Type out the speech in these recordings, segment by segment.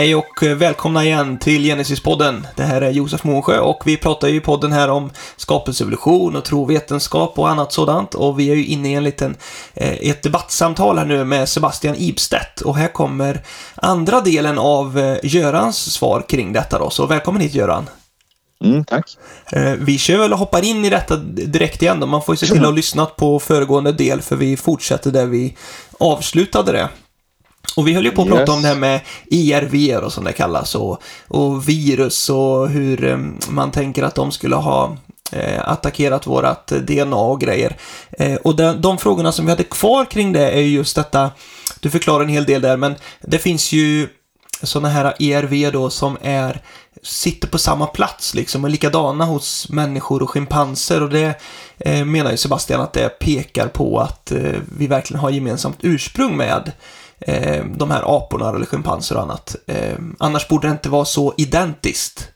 Hej och välkomna igen till Genesis-podden. Det här är Josef Månsjö och vi pratar ju i podden här om skapelsevolution och trovetenskap och annat sådant. Och vi är ju inne i en liten, eh, ett debattsamtal här nu med Sebastian Ibstedt. Och här kommer andra delen av eh, Görans svar kring detta då. Så välkommen hit Göran. Mm, tack. Eh, vi kör väl och hoppar in i detta direkt igen då. Man får ju se till att ha lyssnat på föregående del för vi fortsätter där vi avslutade det. Och vi höll ju på att yes. prata om det här med IRV och som det kallas och, och virus och hur eh, man tänker att de skulle ha eh, attackerat vårat DNA och grejer. Eh, och de, de frågorna som vi hade kvar kring det är just detta, du förklarar en hel del där, men det finns ju sådana här ERV då som är, sitter på samma plats liksom och likadana hos människor och schimpanser och det eh, menar ju Sebastian att det pekar på att eh, vi verkligen har gemensamt ursprung med eh, de här aporna eller schimpanser och annat. Eh, annars borde det inte vara så identiskt.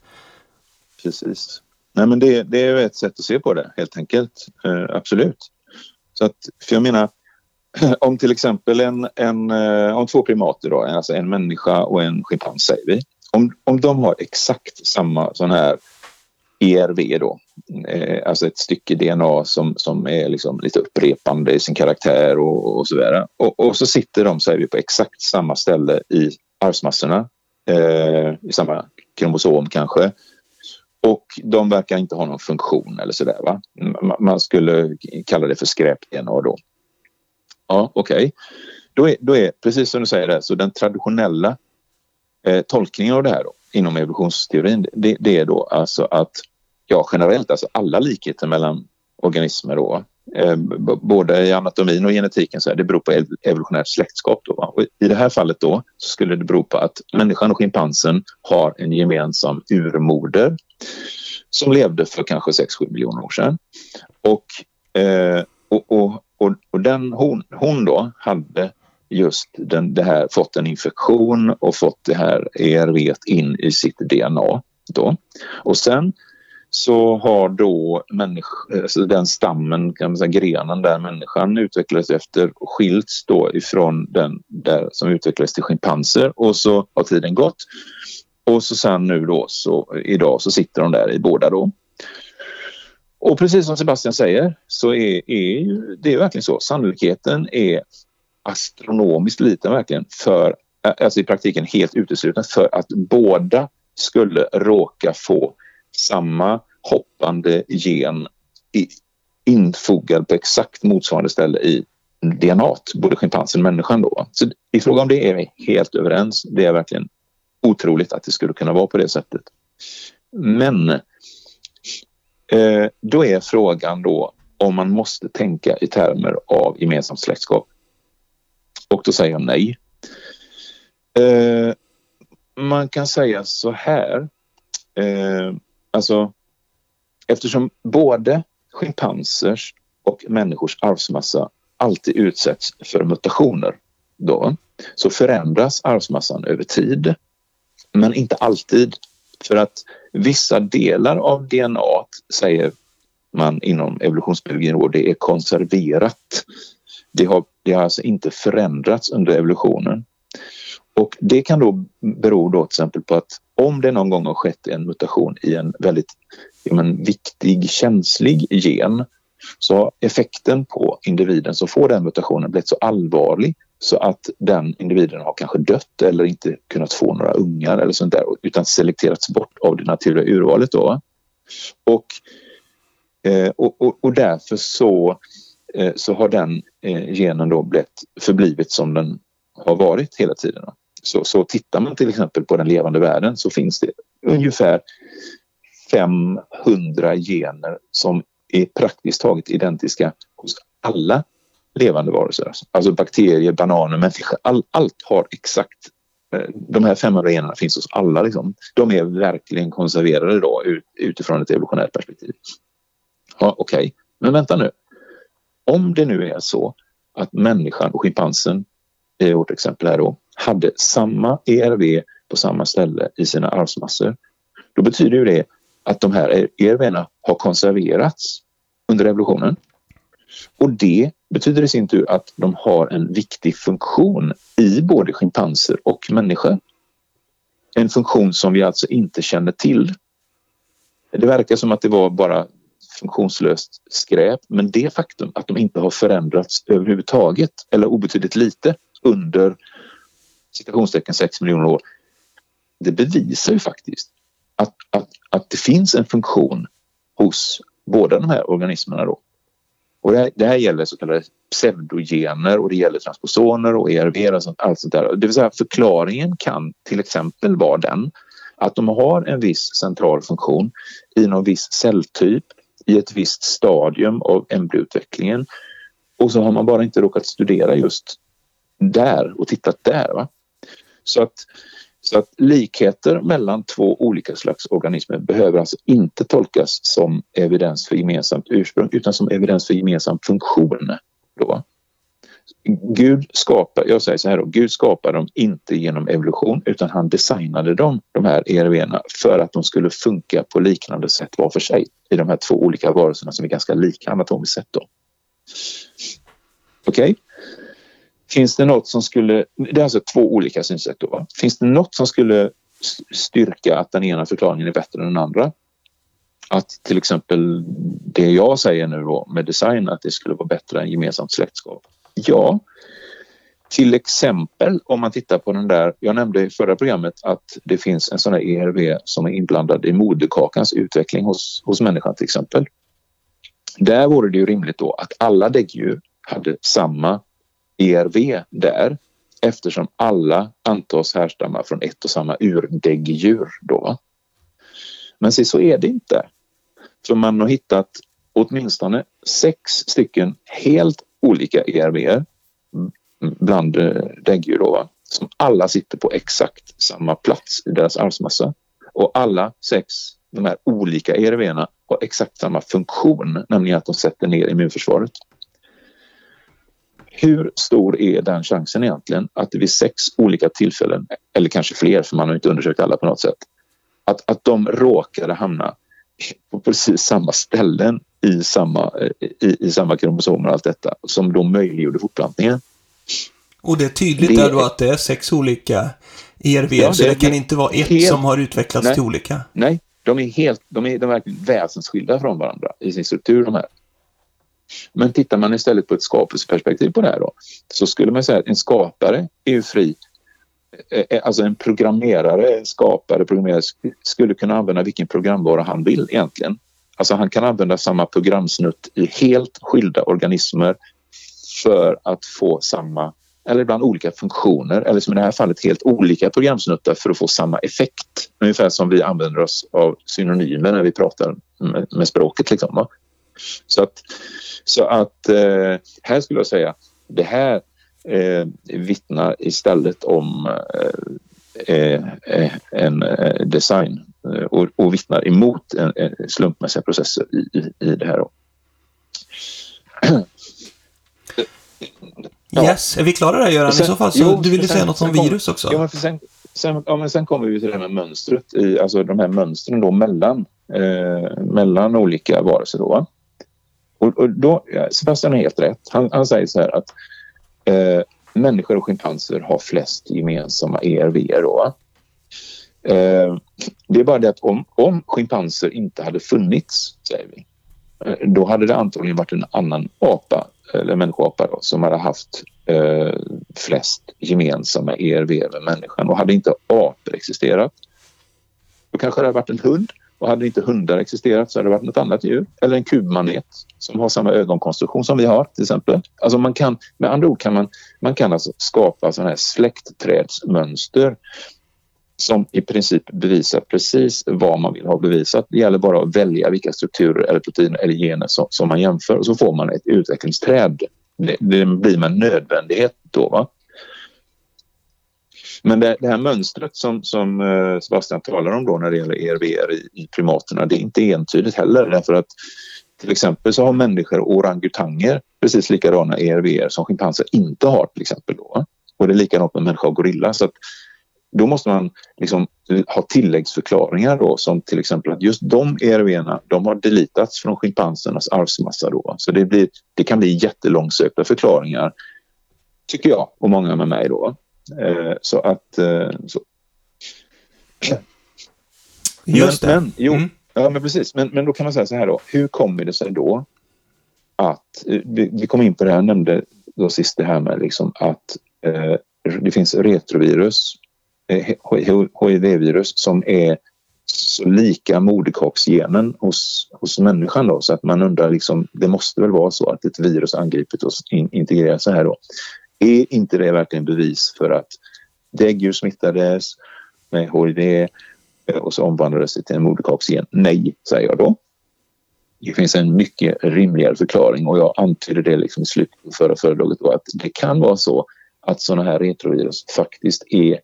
Precis. Nej, men det, det är ett sätt att se på det, helt enkelt. Eh, absolut. Så att, för jag menar, om till exempel en, en, eh, om två primater, då, alltså en människa och en schimpans säger vi. Om, om de har exakt samma sån här ERV då, eh, alltså ett stycke DNA som, som är liksom lite upprepande i sin karaktär och, och så vidare. Och, och, så sitter de, säger vi, på exakt samma ställe i arvsmassorna, eh, i samma kromosom kanske. Och de verkar inte ha någon funktion eller sådär. Va? Man skulle kalla det för skräp-DNA då. Ja, okej. Okay. Då, är, då är, precis som du säger, där, så den traditionella eh, tolkningen av det här då, inom evolutionsteorin, det, det, är då alltså att ja, generellt, alltså alla likheter mellan organismer då, eh, både i anatomin och genetiken, så här, det beror på evolutionärt släktskap. Då, och I det här fallet då så skulle det bero på att människan och schimpansen har en gemensam urmoder som levde för kanske 6-7 miljoner år sedan. Och, eh, och, och, och, och, den, hon, hon då hade just den, det här, fått en infektion och fått det här ERV in i sitt DNA. Då. Och sen så har då alltså den stammen, kan man säga, grenen där människan utvecklades efter skilts då ifrån den där som utvecklades till schimpanser och så har tiden gått. Och så sen nu då så idag så sitter de där i båda då. Och precis som Sebastian säger så är, är ju, det är verkligen så. Sannolikheten är astronomiskt liten verkligen för, alltså i praktiken helt utesluten för att båda skulle råka få samma hoppande gen i, infogad på exakt motsvarande ställe i DNA, både schimpansen och människan. Då. Så I fråga om det är vi helt överens. Det är verkligen otroligt att det skulle kunna vara på det sättet. Men eh, då är frågan då om man måste tänka i termer av gemensamt släktskap. Och då säger jag nej. Eh, man kan säga så här. Eh, alltså eftersom både schimpansers och människors arvsmassa alltid utsätts för mutationer då, så förändras arvsmassan över tid. Men inte alltid. För att vissa delar av DNA, säger man inom evolutionsbiologin, det är konserverat. Det har, det har alltså inte förändrats under evolutionen. Och det kan då bero då till exempel på att om det någon gång har skett en mutation i en väldigt men, viktig, känslig gen så har effekten på individen som får den mutationen blivit så allvarlig så att den individen har kanske dött eller inte kunnat få några ungar eller sånt där utan selekterats bort av det naturliga urvalet. Då. Och, eh, och, och, och därför så, eh, så har den eh, genen då blivit förblivit som den har varit hela tiden. Så, så tittar man till exempel på den levande världen så finns det ungefär 500 gener som är praktiskt taget identiska hos alla levande varelser. Alltså bakterier, bananer, människor. All, allt har exakt eh, de här 500 generna finns hos alla. Liksom. De är verkligen konserverade då, ut, utifrån ett evolutionärt perspektiv. Ja, Okej, okay. men vänta nu. Om det nu är så att människan och schimpansen i vårt exempel här då hade samma ERV på samma ställe i sina arvsmassor. Då betyder ju det att de här ERV har konserverats under evolutionen. Och det betyder i sin tur att de har en viktig funktion i både schimpanser och människor. en funktion som vi alltså inte känner till. Det verkar som att det var bara funktionslöst skräp men det faktum att de inte har förändrats överhuvudtaget eller obetydligt lite under citationstecken 6 miljoner år det bevisar ju faktiskt att, att, att det finns en funktion hos båda de här organismerna då. Och det här, det här gäller så kallade pseudogener och det gäller transposoner och ERV och sånt, allt sånt där. Det vill säga förklaringen kan till exempel vara den att de har en viss central funktion i någon viss celltyp i ett visst stadium av embryoutvecklingen och så har man bara inte råkat studera just där och tittat där. Va? Så att så att likheter mellan två olika slags organismer behöver alltså inte tolkas som evidens för gemensamt ursprung utan som evidens för gemensam funktion. Då. Gud skapar, jag säger så här då, Gud skapar dem inte genom evolution utan han designade dem, de här ERV för att de skulle funka på liknande sätt var för sig i de här två olika varelserna som är ganska lika anatomiskt sett. Okej? Okay? Finns det något som skulle, det är alltså två olika synsätt då. Va? Finns det något som skulle styrka att den ena förklaringen är bättre än den andra? Att till exempel det jag säger nu då med design att det skulle vara bättre än gemensamt släktskap. Ja, till exempel om man tittar på den där, jag nämnde i förra programmet att det finns en sån här ERV som är inblandad i moderkakans utveckling hos, hos människan till exempel. Där vore det ju rimligt då att alla däggdjur hade samma ERV där eftersom alla antas härstamma från ett och samma urdäggdjur. Då. Men se, så är det inte. För man har hittat åtminstone sex stycken helt olika ERV bland eh, däggdjur då, som alla sitter på exakt samma plats i deras arvsmassa. Och alla sex, de här olika ERV har exakt samma funktion, nämligen att de sätter ner immunförsvaret. Hur stor är den chansen egentligen att det vid sex olika tillfällen, eller kanske fler för man har inte undersökt alla på något sätt, att, att de råkade hamna på precis samma ställen i samma, i, i samma kromosomer och allt detta som då möjliggjorde fortplantningen. Och det är tydligt det... då att det är sex olika ERV, ja, så det, det kan inte vara ett helt... som har utvecklats nej, till olika. Nej, de är helt, de är, de är verkligen väsensskilda från varandra i sin struktur de här. Men tittar man istället på ett skapelseperspektiv på det här då, så skulle man säga att en skapare är ju fri. Eh, eh, alltså en programmerare, en skapare, programmerare skulle kunna använda vilken programvara han vill egentligen. Alltså han kan använda samma programsnutt i helt skilda organismer för att få samma, eller ibland olika funktioner, eller som i det här fallet helt olika programsnuttar för att få samma effekt. Ungefär som vi använder oss av synonymer när vi pratar med, med språket. Liksom, så att, så att eh, här skulle jag säga, det här eh, vittnar istället om eh, eh en eh, design eh, och, och vittnar emot en, en slumpmässiga processer i, i, i det här. Ja. Yes, är vi klara där Göran? Sen, I så fall så, jo, du ville säga något om virus också? Ja, men sen, sen, ja, men sen kommer vi till det här med mönstret, i, alltså de här mönstren då mellan, eh, mellan olika varelser. Då, och, och då, Sebastian har helt rätt. Han, han säger så här att eh, människor och schimpanser har flest gemensamma ERV. Då. Eh, det är bara det att om, om schimpanser inte hade funnits, säger vi, eh, då hade det antagligen varit en annan apa, eller människoapa, då, som hade haft eh, flest gemensamma ERV med människan. Och hade inte apor existerat, då kanske det hade varit en hund och hade inte hundar existerat så hade det varit något annat djur. Eller en kubmanet som har samma ögonkonstruktion som vi har till exempel. Alltså man kan, med andra ord kan man, man kan alltså skapa sådana här släktträdsmönster som i princip bevisar precis vad man vill ha bevisat. Det gäller bara att välja vilka strukturer eller proteiner eller gener som, som man jämför och så får man ett utvecklingsträd. Det, det blir med nödvändighet då. Va? Men det, det, här mönstret som, som eh, Sebastian talar om då när det gäller ERVR i, i primaterna, det är inte entydigt heller därför att till exempel så har människor orangutanger precis likadana ERVR som schimpanser inte har till exempel. Då. Och det är likadant med människa och gorilla. Så att då måste man liksom ha tilläggsförklaringar då som till exempel att just de ERV de har deletats från schimpansernas arvsmassa. Då. Så det, blir, det kan bli jättelångsökta förklaringar tycker jag och många med mig. då. Eh, så att... Eh, så. Just det. Men, jo, mm. ja, men precis. Men, men då kan man säga så här då. Hur kommer det sig då att... Eh, vi, vi kom in på det här, nämnde då sist det här med liksom att eh, det finns retrovirus, eh, HIV-virus som är så lika moderkaksgenen hos, hos människan då så att man undrar liksom, det måste väl vara så att ett virus angripit oss in, integreras så här då. Är inte det verkligen bevis för att däggdjur smittades med HIV eh, och så omvandlades det till en moderkaksgen? Nej, säger jag då. Det finns en mycket rimligare förklaring och jag antydde det liksom i slutet på förra föredraget då att det kan vara så att sådana här retrovirus faktiskt är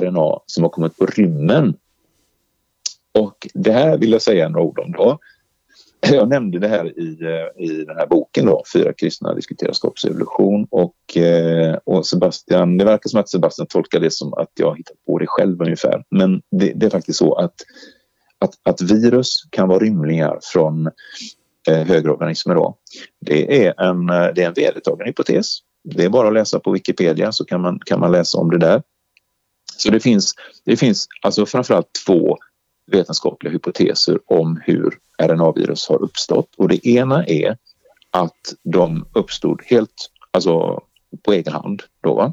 RNA som har kommit på rymmen och det här vill jag säga några ord om då. Jag nämnde det här i, eh, i den här boken då, Fyra kristna diskuterar skapsevolution och, eh, och Sebastian, det verkar som att Sebastian tolkar det som att jag hittat på det själv ungefär. Men det, det är faktiskt så att, att, att virus kan vara rymlingar från eh, högre organismer då. Det är en, eh, det är en vedertagen hypotes. Det är bara att läsa på Wikipedia så kan man, kan man läsa om det där. Så det finns, det finns alltså framförallt två vetenskapliga hypoteser om hur RNA-virus har uppstått. Och det ena är att de uppstod helt alltså på egen hand. Då, va?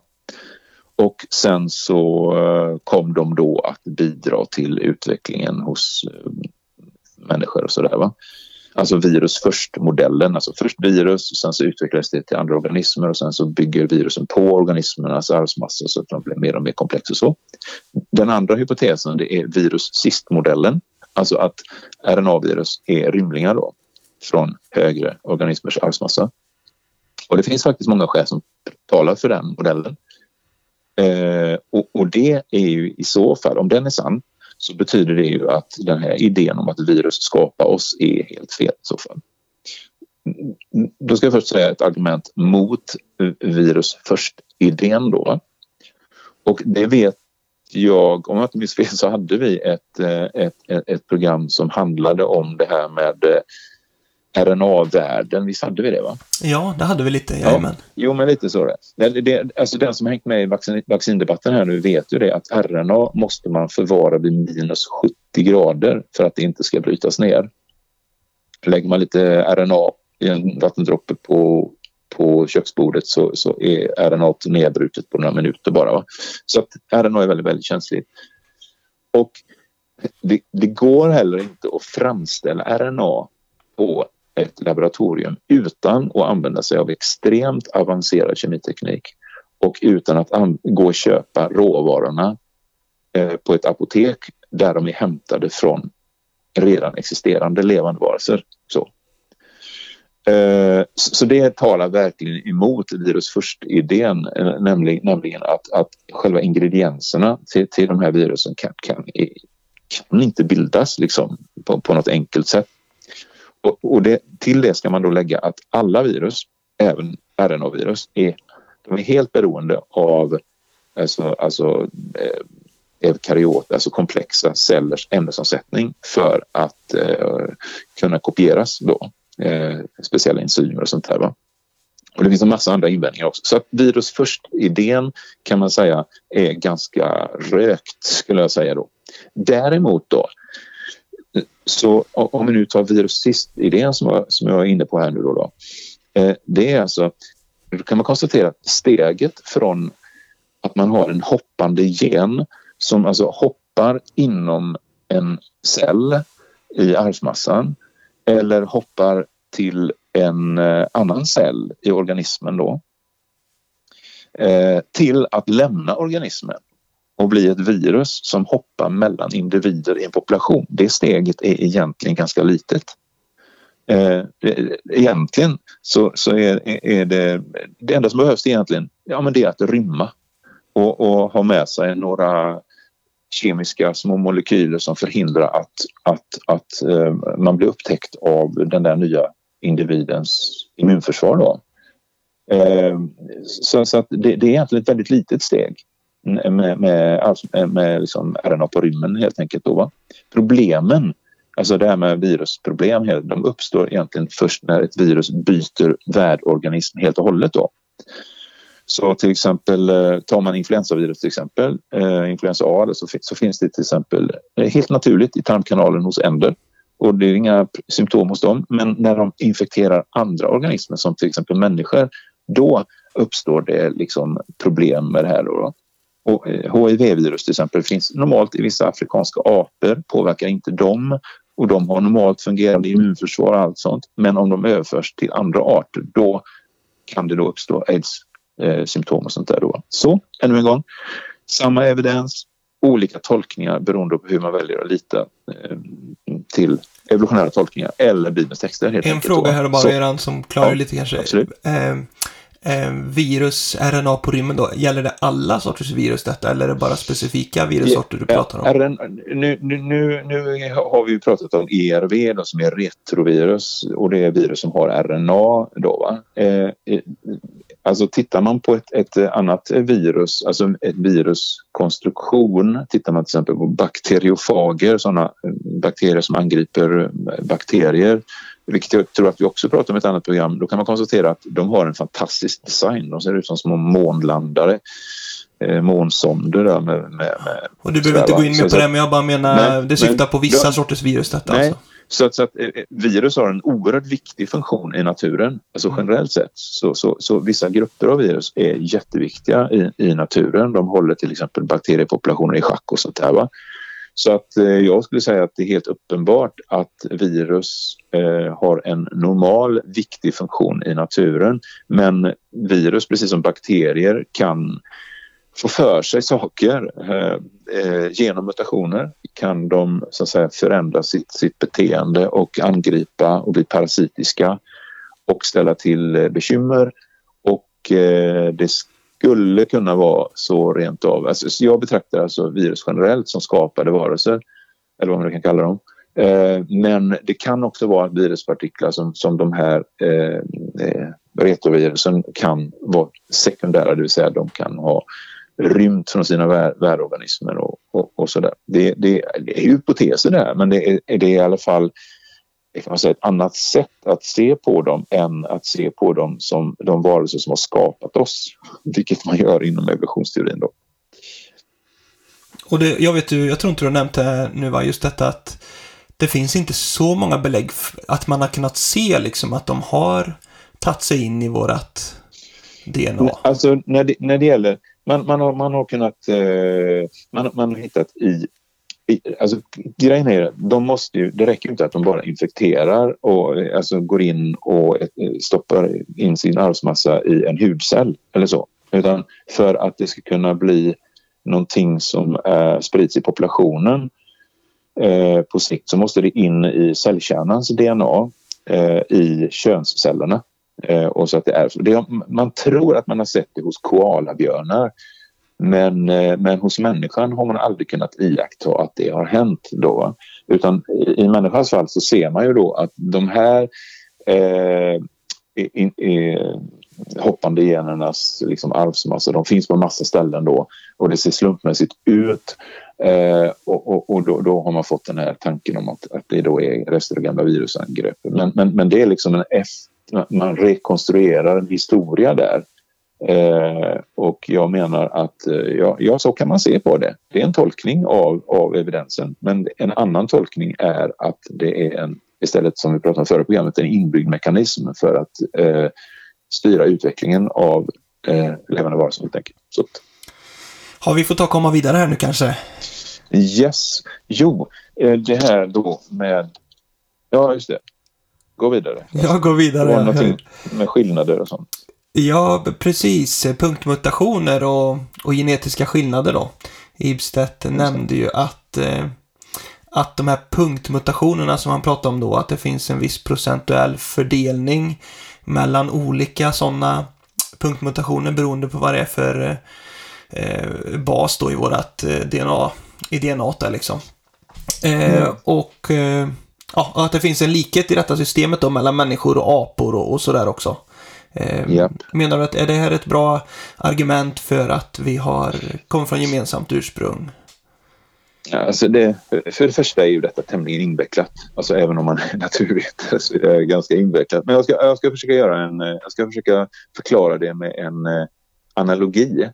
Och sen så eh, kom de då att bidra till utvecklingen hos eh, människor och sådär. Alltså virus först-modellen, alltså först virus, sen så utvecklas det till andra organismer och sen så bygger virusen på organismernas arvsmassa så att de blir mer och mer komplexa. Så. Den andra hypotesen det är virus sist-modellen, alltså att RNA-virus är rymlingar då, från högre organismers arvsmassa. Och det finns faktiskt många skäl som talar för den modellen. Eh, och, och, det är ju i så fall, om den är sann, så betyder det ju att den här idén om att virus skapar oss är helt fel i så fall. Då ska jag först säga ett argument mot virus först-idén då. Och det vet jag, om jag inte minns fel så hade vi ett, eh, ett, ett, ett program som handlade om det här med eh, RNA-världen. Visst hade vi det? va? Ja, det hade vi lite. Ja. Jo, men lite så. Det. Det, det, alltså den som har hängt med i vaccin, vaccindebatten här nu vet ju det att RNA måste man förvara vid minus 70 grader för att det inte ska brytas ner. Lägger man lite RNA i en vattendroppe på, på köksbordet så, så är RNA nedbrutet på några minuter bara. Va? Så att RNA är väldigt, väldigt känsligt. Och det, det går heller inte att framställa RNA på ett laboratorium utan att använda sig av extremt avancerad kemiteknik och utan att gå och köpa råvarorna eh, på ett apotek där de är hämtade från redan existerande levande varelser. Så. Eh, så det talar verkligen emot virus först-idén, eh, nämligen, nämligen att, att själva ingredienserna till, till de här virusen kan, kan, eh, kan inte bildas liksom, på, på något enkelt sätt. Och, och det, till det ska man då lägga att alla virus, även RNA-virus, är, de är helt beroende av alltså, alltså, eh, eukaryot, alltså komplexa cellers ämnesomsättning för att eh, kunna kopieras då. Eh, speciella enzymer och sånt där. Va? Och det finns en massa andra invändningar också. Så att virus först-idén kan man säga är ganska rökt skulle jag säga då. Däremot då så om vi nu tar virus sist-idén som, jag, som jag är inne på här nu då, då. Eh, det är alltså, då kan man konstatera att steget från att man har en hoppande gen som alltså hoppar inom en cell i arvsmassan eller hoppar till en eh, annan cell i organismen då eh, till att lämna organismen och bli ett virus som hoppar mellan individer i en population. Det steget är egentligen ganska litet. Eh, egentligen så, så är, är, det det enda som behövs egentligen ja, men det är att rymma och, och ha med sig några kemiska små molekyler som förhindrar att, att, att eh, man blir upptäckt av den där nya individens immunförsvar. Då. Eh, så, så att det, det, är egentligen ett väldigt litet steg med, med, med liksom RNA på rymmen helt enkelt. Då, va? Problemen, alltså det här med virusproblem, de uppstår egentligen först när ett virus byter värdorganism helt och hållet. Då. Så till exempel eh, tar man influensavirus till exempel, eh, influensa A, så, så finns det till exempel eh, helt naturligt i tarmkanalen hos änder och det är inga symptom hos dem. Men när de infekterar andra organismer som till exempel människor, då uppstår det liksom problem med det här. Då. då. HIV-virus till exempel finns normalt i vissa afrikanska apor, påverkar inte dem och de har normalt fungerande immunförsvar och allt sånt. Men om de överförs till andra arter, då kan det då uppstå aids-symptom och sånt där. Då. Så, ännu en gång, samma evidens, olika tolkningar beroende på hur man väljer att lita eh, till evolutionära tolkningar eller Bibelns texter. En fråga här och bara, Eran, som klarar ja, lite kanske. Absolut. Eh, eh, virus, RNA på rymmen då, gäller det alla sorters virus detta eller är det bara specifika virussorter du pratar om? RN, nu, nu, nu, har vi pratat om ERV då, som är retrovirus och det är virus som har RNA då va. Eh, Alltså tittar man på ett, ett, annat virus, alltså ett viruskonstruktion, tittar man till exempel på bakteriofager, sådana bakterier som angriper bakterier, vilket jag tror att vi också pratar om i ett annat program, då kan man konstatera att de har en fantastisk design. De ser ut som små månlandare eh, månsonder där med, med, med Och du behöver inte gå in mer på det, men jag bara menar, nej, det syftar på vissa då, sorters virus detta nej, alltså. Så att, så att eh, virus har en oerhört viktig funktion i naturen, alltså Mm. generellt sett. Så, så, så vissa grupper av virus är jätteviktiga i, i naturen. De håller till exempel bakteriepopulationer i schack och sånt där. Va? Så att eh, jag skulle säga att det är helt uppenbart att virus eh, har en normal viktig funktion i naturen. Men virus, precis som bakterier, kan få för sig saker eh, eh genom mutationer kan de så att säga, förändra sitt, sitt beteende och angripa och bli parasitiska och ställa till eh, bekymmer. Och eh, det skulle kunna vara så rent av. Alltså, jag betraktar alltså virus generellt som skapade varelser, eller vad man kan kalla dem. Eh, men det kan också vara viruspartiklar som, som de här eh, eh, retrovirusen kan vara sekundära, det vill säga de kan ha rymt från sina vär, värorganismer och, och, och sådär. Det, det, det, är hypoteser där men det är, det är i alla fall kan man säga, ett annat sätt att se på dem än att se på dem som de varelser som har skapat oss. Vilket man gör inom evolutionsteorin då. Och det, jag vet ju, jag tror inte du har nämnt det nu va, just detta att det finns inte så många belägg att man har kunnat se liksom att de har tagit sig in i vårat DNA. Alltså när det, när det gäller man, man, har, man har kunnat... Eh, man, man har hittat i... Alltså, grejen är de måste ju, det räcker inte att de bara infekterar och alltså, går in och eh, stoppar in sin arvsmassa i en hudcell eller så. Utan för att det ska kunna bli någonting som eh, sprids i populationen eh, på sikt så måste det in i cellkärnans DNA eh, i könscellerna. Eh, och så att det är, det, man tror att man har sett det hos koalabjörnar men, eh, men hos människan har man aldrig kunnat iaktta att det har hänt. Då. Utan i, människans fall så ser man ju då att de här eh, in, eh, hoppande genernas liksom arvsmassa, de finns på massa ställen då och det ser slumpmässigt ut. Eh, och, och, och då, då, har man fått den här tanken om att, att det då är rester av gamla virusangrepp. Men, men, men det är liksom en F man rekonstruerar en historia där. Eh, och jag menar att eh, ja, ja, så kan man se på det. Det är en tolkning av, av evidensen. Men en annan tolkning är att det är en, istället som vi pratade om förra programmet, en inbyggd mekanism för att eh, styra utvecklingen av eh, levande varelser helt enkelt. Så. Har vi fått ta komma vidare här nu kanske? Yes. Jo, eh, det här då med... Ja, just det gå vidare. Jag går vidare. Det var någonting med skillnader och sånt. Ja, precis. Punktmutationer och, och genetiska skillnader då. Ibstedt mm. nämnde ju att, eh, att de här punktmutationerna som han pratade om då, att det finns en viss procentuell fördelning mellan olika sådana punktmutationer beroende på vad det är för eh, bas då i vårat eh, DNA, i DNA där liksom. Mm. Och ja, att det finns en likhet i detta systemet då mellan människor och apor och, och sådär också. Eh, yep. Menar du att är det här ett bra argument för att vi har kommit från gemensamt ursprung? Ja, alltså det, för det första är ju detta tämligen invecklat. Alltså även om man är naturvetare så är det ganska invecklat. Men jag ska, jag ska försöka göra en, jag ska försöka förklara det med en analogi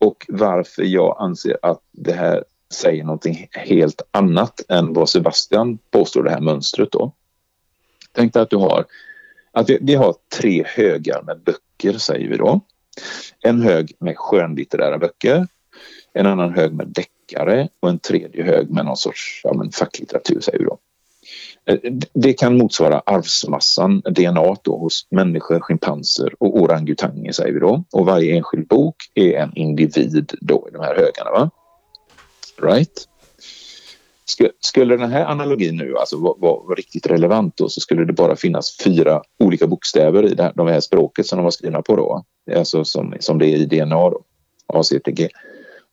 och varför jag anser att det här säger någonting helt annat än vad Sebastian påstår det här mönstret då. Tänk dig att du har att vi, vi har tre högar med böcker säger vi då. En hög med skönlitterära böcker, en annan hög med deckare och en tredje hög med någon sorts ja, men facklitteratur säger vi då. Eh, det kan motsvara arvsmassan, DNA då, hos människor, schimpanser och orangutanger säger vi då. Och varje enskild bok är en individ då i de här högarna. Va? Right? Skulle den här analogin nu alltså vara, var riktigt relevant då så skulle det bara finnas fyra olika bokstäver i det här, de här språket som de var skrivna på då. Alltså som, som det är i DNA då, ACTG.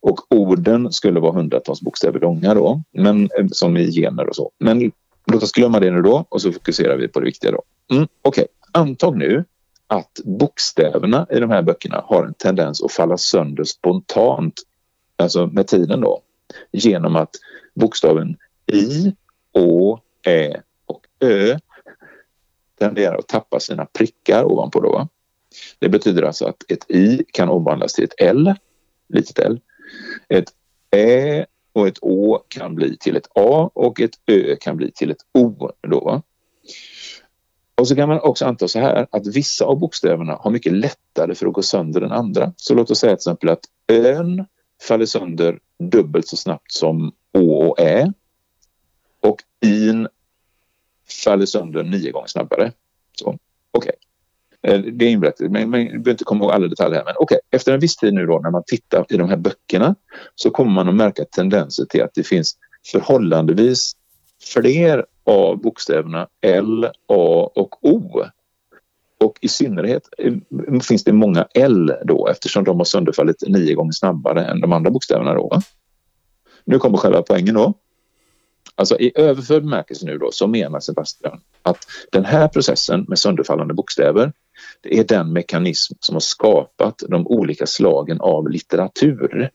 Och orden skulle vara hundratals bokstäver långa då, men eh, som i gener och så. Men låt oss glömma det nu då och så fokuserar vi på det viktiga då. Mm, Okej, okay. antag nu att bokstäverna i de här böckerna har en tendens att falla sönder spontant, alltså med tiden då, genom att bokstaven I, Å, Ä och Ö tenderar att tappa sina prickar ovanpå då. Det betyder alltså att ett I kan omvandlas till ett L, litet L. Ett Ä och ett Å kan bli till ett A och ett Ö kan bli till ett O. Då. Och så kan man också anta så här att vissa av bokstäverna har mycket lättare för att gå sönder än andra. Så låt oss säga till exempel att ön faller sönder dubbelt så snabbt som Å och Ä. Och in faller sönder nio gånger snabbare. Okej. Okay. Det är inberättat, men man behöver inte komma ihåg alla detaljer här. Men okej, okay. efter en viss tid nu då när man tittar i de här böckerna så kommer man att märka tendenser till att det finns förhållandevis fler av bokstäverna L, A och O. Och i synnerhet eh, finns det många L då eftersom de har sönderfallit nio gånger snabbare än de andra bokstäverna. Då. Nu kommer själva poängen då. Alltså i överförd bemärkelse nu då så menar Sebastian att den här processen med sönderfallande bokstäver det är den mekanism som har skapat de olika slagen av litteratur.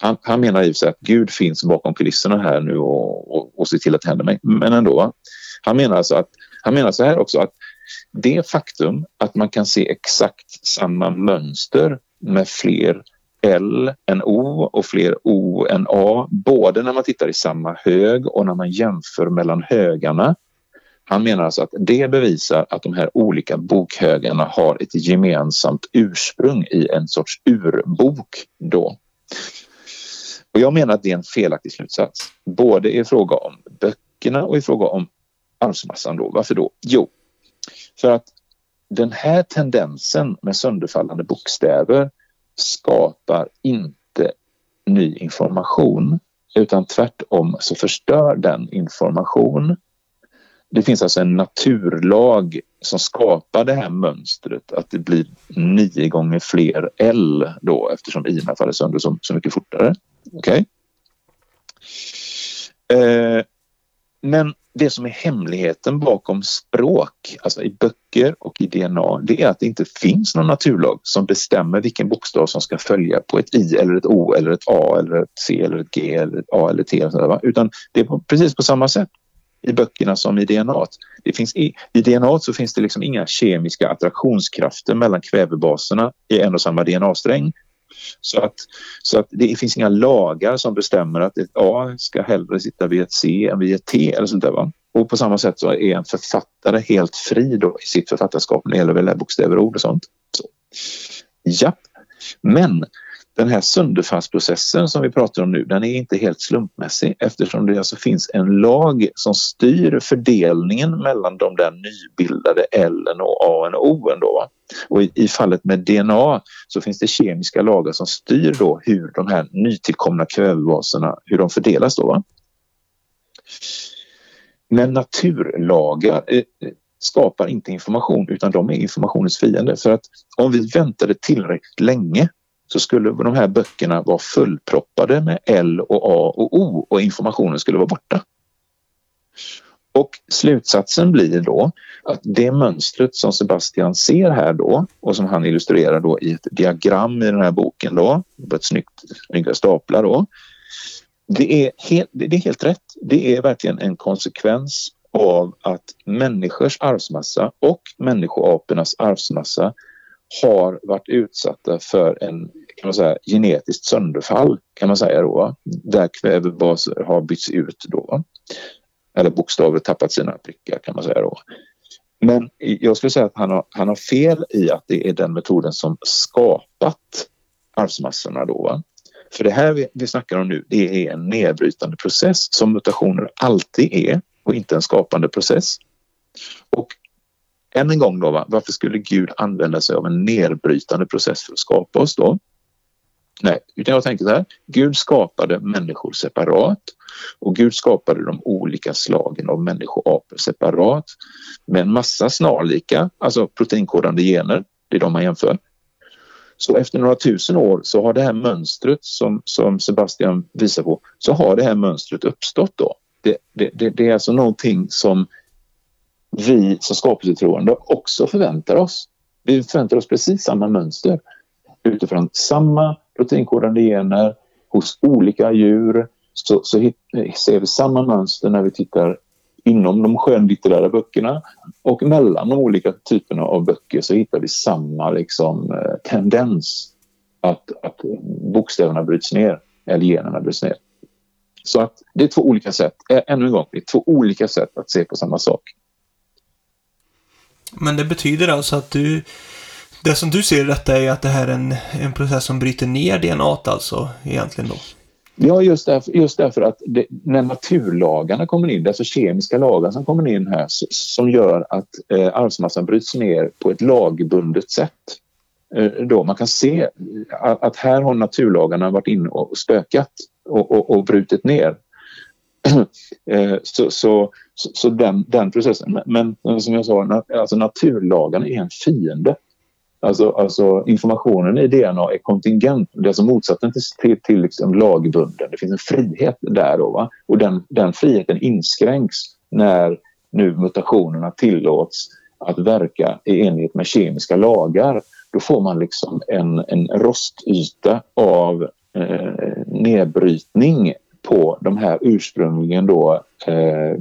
Han, han menar i sig att Gud finns bakom kulisserna här nu och, och, och ser till att det händer. mig. Men ändå, han menar alltså att han menar så här också att det faktum att man kan se exakt samma mönster med fler L än O och fler O än A, både när man tittar i samma hög och när man jämför mellan högarna. Han menar alltså att det bevisar att de här olika bokhögarna har ett gemensamt ursprung i en sorts urbok då. Och jag menar att det är en felaktig slutsats, både i fråga om böckerna och i fråga om arvsmassan. Då. Varför då? Jo, för att den här tendensen med sönderfallande bokstäver skapar inte ny information utan tvärtom så förstör den information. Det finns alltså en naturlag som skapar det här mönstret att det blir nio gånger fler L då eftersom i faller sönder så, så mycket fortare. Okej? Okay? Eh, men det som är hemligheten bakom språk, alltså i böcker och i DNA, det är att det inte finns någon naturlag som bestämmer vilken bokstav som ska följa på ett I eller ett O eller ett A eller ett C eller ett G eller ett A eller ett T. Eller Utan det är precis på samma sätt i böckerna som i DNA. Det finns i, I DNA så finns det liksom inga kemiska attraktionskrafter mellan kvävebaserna i en och samma DNA-sträng så att, så att det finns inga lagar som bestämmer att ett A ska hellre sitta vid ett C än vid ett T eller sånt där. Va? Och på samma sätt så är en författare helt fri då i sitt författarskap när det gäller att välja bokstäver och ord och sånt. Så. Ja, men den här sönderfallsprocessen som vi pratar om nu, den är inte helt slumpmässig eftersom det alltså finns en lag som styr fördelningen mellan de där nybildade L och A och O. Och i, i, fallet med DNA så finns det kemiska lagar som styr då hur de här nytillkomna kvävebaserna, hur de fördelas då. Va? Men naturlagar eh, eh skapar inte information utan de är informationens fiende. För att om vi väntade tillräckligt länge så skulle de här böckerna vara fullproppade med L och A och O och informationen skulle vara borta. Och slutsatsen blir då att det mönstret som Sebastian ser här då och som han illustrerar då i ett diagram i den här boken då, på ett snyggt, snygga staplar då. Det är, helt, det är helt rätt. Det är verkligen en konsekvens av att människors arvsmassa och människoapornas arvsmassa har varit utsatta för en kan man säga, genetiskt sönderfall kan man säga då, där kvävebaser har bytts ut då. Eller bokstavligt tappat sina prickar kan man säga då. Men jag skulle säga att han har, han har fel i att det är den metoden som skapat arvsmassorna då. Va? För det här vi, vi snackar om nu, det är en nedbrytande process som mutationer alltid är och inte en skapande process. Och än en gång då, va? varför skulle Gud använda sig av en nedbrytande process för att skapa oss då? Nej, utan jag tänker så här. Gud skapade människor separat och Gud skapade de olika slagen av människoapor separat med en massa snarlika, alltså proteinkodande gener. Det är de man jämför. Så efter några tusen år så har det här mönstret som, som Sebastian visar på, så har det här mönstret uppstått då. Det, det, det, det är alltså någonting som vi som skapelsetroende också förväntar oss. Vi förväntar oss precis samma mönster utifrån samma proteinkodande gener hos olika djur så, så hit, ser vi samma mönster när vi tittar inom de skönlitterära böckerna och mellan de olika typerna av böcker så hittar vi samma liksom, eh, tendens att, att bokstäverna bryts ner eller generna bryts ner. Så att det är två olika sätt, eh, ännu en gång, det är två olika sätt att se på samma sak. Men det betyder alltså att du det som du ser i detta är att det här är en, en process som bryter ner DNA alltså egentligen då? Ja, just därför, just därför att det, när naturlagarna kommer in, alltså kemiska lagar som kommer in här som gör att eh, arvsmassan bryts ner på ett lagbundet sätt. Eh, då man kan se att, att, här har naturlagarna varit inne och spökat och, och, och brutit ner. Eh, så, så, så, så, den, den processen. Men, men eh, som jag sa, alltså naturlagarna är en fiende Alltså, alltså informationen i DNA är kontingent. Det är alltså motsatsen till, till, till liksom lagbunden. Det finns en frihet där. Då, va? Och den, den friheten inskränks när nu mutationerna tillåts att verka i enlighet med kemiska lagar. Då får man liksom en, en rostyta av eh, nedbrytning på de här ursprungligen då eh,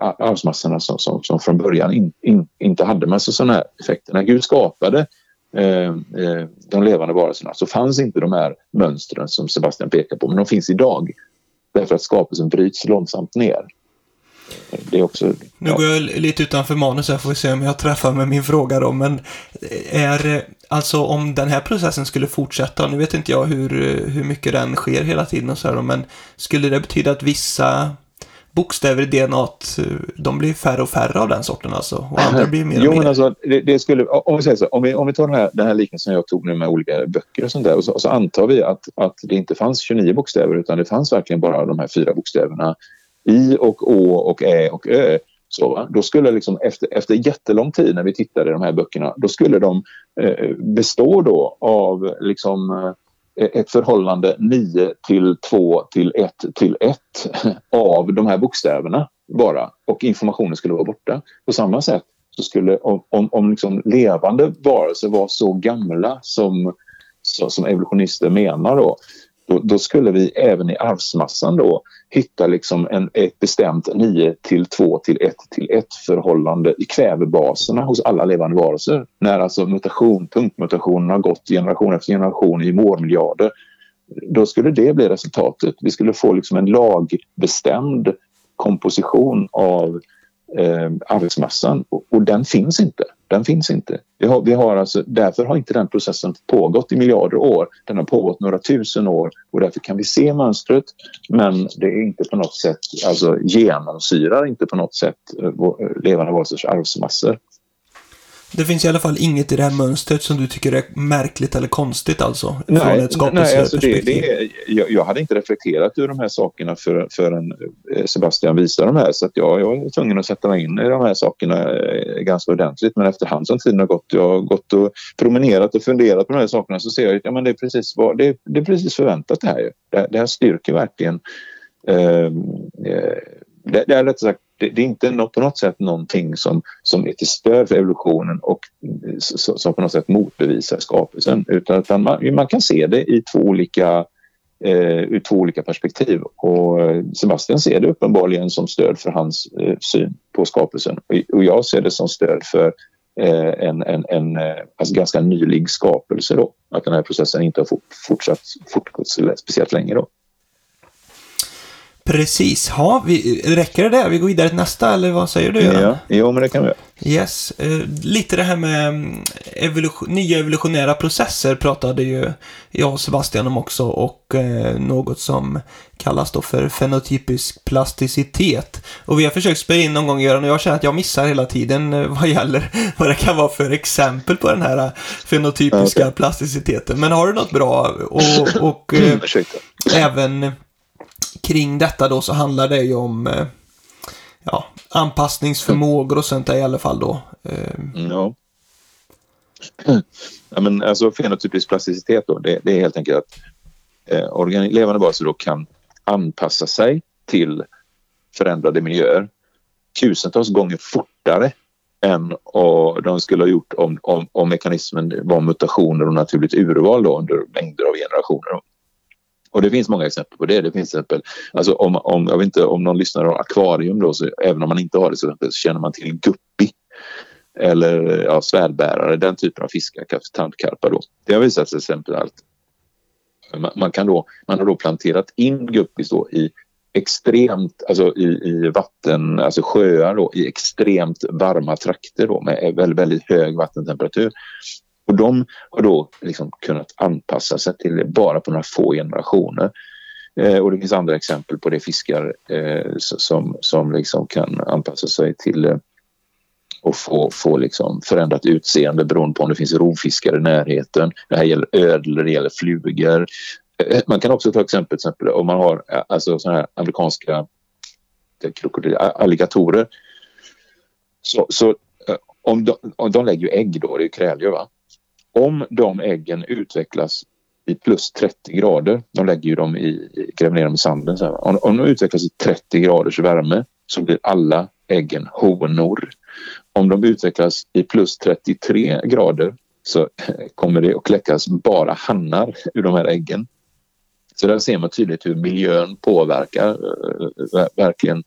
arvsmassorna som, som, som från början in, in, inte hade massa sådana här effekter. När Gud skapade eh, eh, de levande varelserna så fanns inte de här mönstren som Sebastian pekar på, men de finns idag. Därför att skapelsen bryts långsamt ner. Det är också, nu går jag lite utanför manus här, får vi se om jag träffar med min fråga då, men är alltså om den här processen skulle fortsätta, nu vet inte jag hur, hur mycket den sker hela tiden och så här, men skulle det betyda att vissa bokstäver i DNA, de blir färre och färre av den sorten alltså. Och andra blir mer och jo, mer. men alltså, det, det, skulle, om vi säger så, om vi, om vi tar den här, den här liknelsen jag tog nu med olika böcker och sånt där och så, och så antar vi att, att det inte fanns 29 bokstäver utan det fanns verkligen bara de här fyra bokstäverna I och Å och Ä och Ö. Så, va? Då skulle liksom efter, efter jättelång tid när vi tittade i de här böckerna, då skulle de eh, bestå då av liksom eh, ett förhållande 9 till 2 till 1 till 1 av de här bokstäverna bara och informationen skulle vara borta. På samma sätt så skulle om, om, om liksom levande varelser var så gamla som, så, som evolutionister menar då, då, då, skulle vi även i arvsmassan då hitta liksom en, ett bestämt 9 till 2 till 1 till 1 förhållande i kvävebaserna hos alla levande varelser. När alltså mutation, punktmutationen har gått generation efter generation i mårmiljarder. Då skulle det bli resultatet. Vi skulle få liksom en lagbestämd komposition av eh, arvsmassan och, och, den finns inte. Den finns inte. Vi har, vi har alltså, därför har inte den processen pågått i miljarder år. Den har pågått några tusen år och därför kan vi se mönstret men det är inte på något sätt, alltså genomsyrar inte på något sätt eh, eh, levande varelsers arvsmassor. Det finns i alla fall inget i det här mönstret som du tycker är märkligt eller konstigt alltså? Nej, från ett nej alltså det, det, jag, jag, hade inte reflekterat ur de här sakerna förrän för eh, Sebastian visade de här så att jag, jag var tvungen att sätta mig in i de här sakerna eh, ganska ordentligt. Men efterhand som tiden har gått, jag har gått och promenerat och funderat på de här sakerna så ser jag att ja, det, är precis vad, det, det är precis förväntat det här. Det, det här styrker verkligen eh, eh det, det är rätt sagt det, det, är inte något, på något sätt någonting som, som är till stöd för evolutionen och eh, som på något sätt motbevisar skapelsen utan, utan man, man, kan se det i två olika, eh, ur två olika perspektiv och eh, Sebastian ser det uppenbarligen som stöd för hans eh, syn på skapelsen och jag ser det som stöd för eh, en, en, en eh, alltså ganska nylig skapelse då. Att den här processen inte har fortsatt fortgått speciellt länge då. Precis. Ha, vi, räcker det där? Vi går vidare till nästa, eller vad säger du? Ja, jo, men det kan vi göra. Yes. Eh, lite det här med mm, evolution, nya evolutionära processer pratade ju jag och Sebastian om också och eh, något som kallas då för fenotypisk plasticitet. Och vi har försökt spela in någon gång Göran och jag känner att jag missar hela tiden eh, vad gäller vad det kan vara för exempel på den här fenotypiska okay. plasticiteten. Men har du något bra och, och eh, även kring detta då så handlar det ju om eh, ja, anpassningsförmågor och sånt där i alla fall då. Eh. Mm. Ja. ja men alltså fenotypisk plasticitet då, det, det är helt enkelt att eh, levande baser då kan anpassa sig till förändrade miljöer tusentals gånger fortare än de skulle ha gjort om, om, om mekanismen var mutationer och naturligt urval då under mängder av generationer. Och det finns många exempel på det. Det finns exempel, alltså om, om, jag vet inte, om någon lyssnar har akvarium då, så även om man inte har det så, så känner man till guppi eller ja, svärdbärare, den typen av fiskar, tandkarpar då. Det har visat sig exempel att Man, man, kan då, man har då planterat in guppis då i extremt, alltså i, i vatten, alltså sjöar då, i extremt varma trakter då med väldigt, väldigt hög vattentemperatur. Och de har då liksom kunnat anpassa sig till det bara på några få generationer. Eh, och det finns andra exempel på det fiskar eh, som, som liksom kan anpassa sig till eh, och få, få liksom förändrat utseende beroende på om det finns rovfiskar i närheten. Det här gäller ödlor, det gäller flugor. Eh, man kan också ta exempel, exempel om man har eh, alltså såna här amerikanska eh, alligatorer. Så, så eh, om de, om de lägger ägg då, det är kräldjur va? Om de äggen utvecklas i plus 30 grader, de lägger ju dem i, gräver ner dem i sanden, så här, om, om de utvecklas i 30 graders värme så blir alla äggen honor. Om de utvecklas i plus 33 grader så kommer det att kläckas bara hannar ur de här äggen. Så där ser man tydligt hur miljön påverkar eh, eh, eh, verkligen Eh,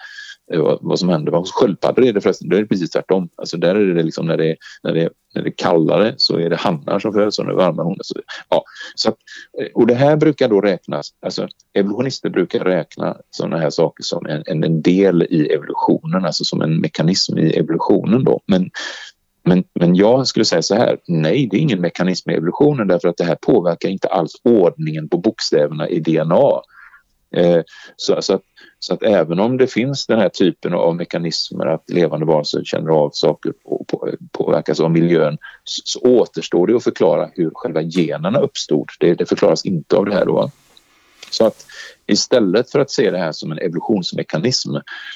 Eh, vad som händer. Hos sköldpaddor är det förresten det är precis tvärtom. Alltså där är det liksom när det, när det, när det är kallare så är det hannar som föds och när det är varmare honor. Så, ja, så att, eh, och det här brukar då räknas, alltså evolutionister brukar räkna sådana här saker som en, en del i evolutionen, alltså som en mekanism i evolutionen då. Men men, men jag skulle säga så här, nej det är ingen mekanism i evolutionen därför att det här påverkar inte alls ordningen på bokstäverna i DNA. Eh, så, så, att, så att även om det finns den här typen av mekanismer att levande varelser känner av saker och påverkas av miljön så, så, återstår det att förklara hur själva generna uppstod. Det, det förklaras inte av det här då. Så att istället för att se det här som en evolutionsmekanism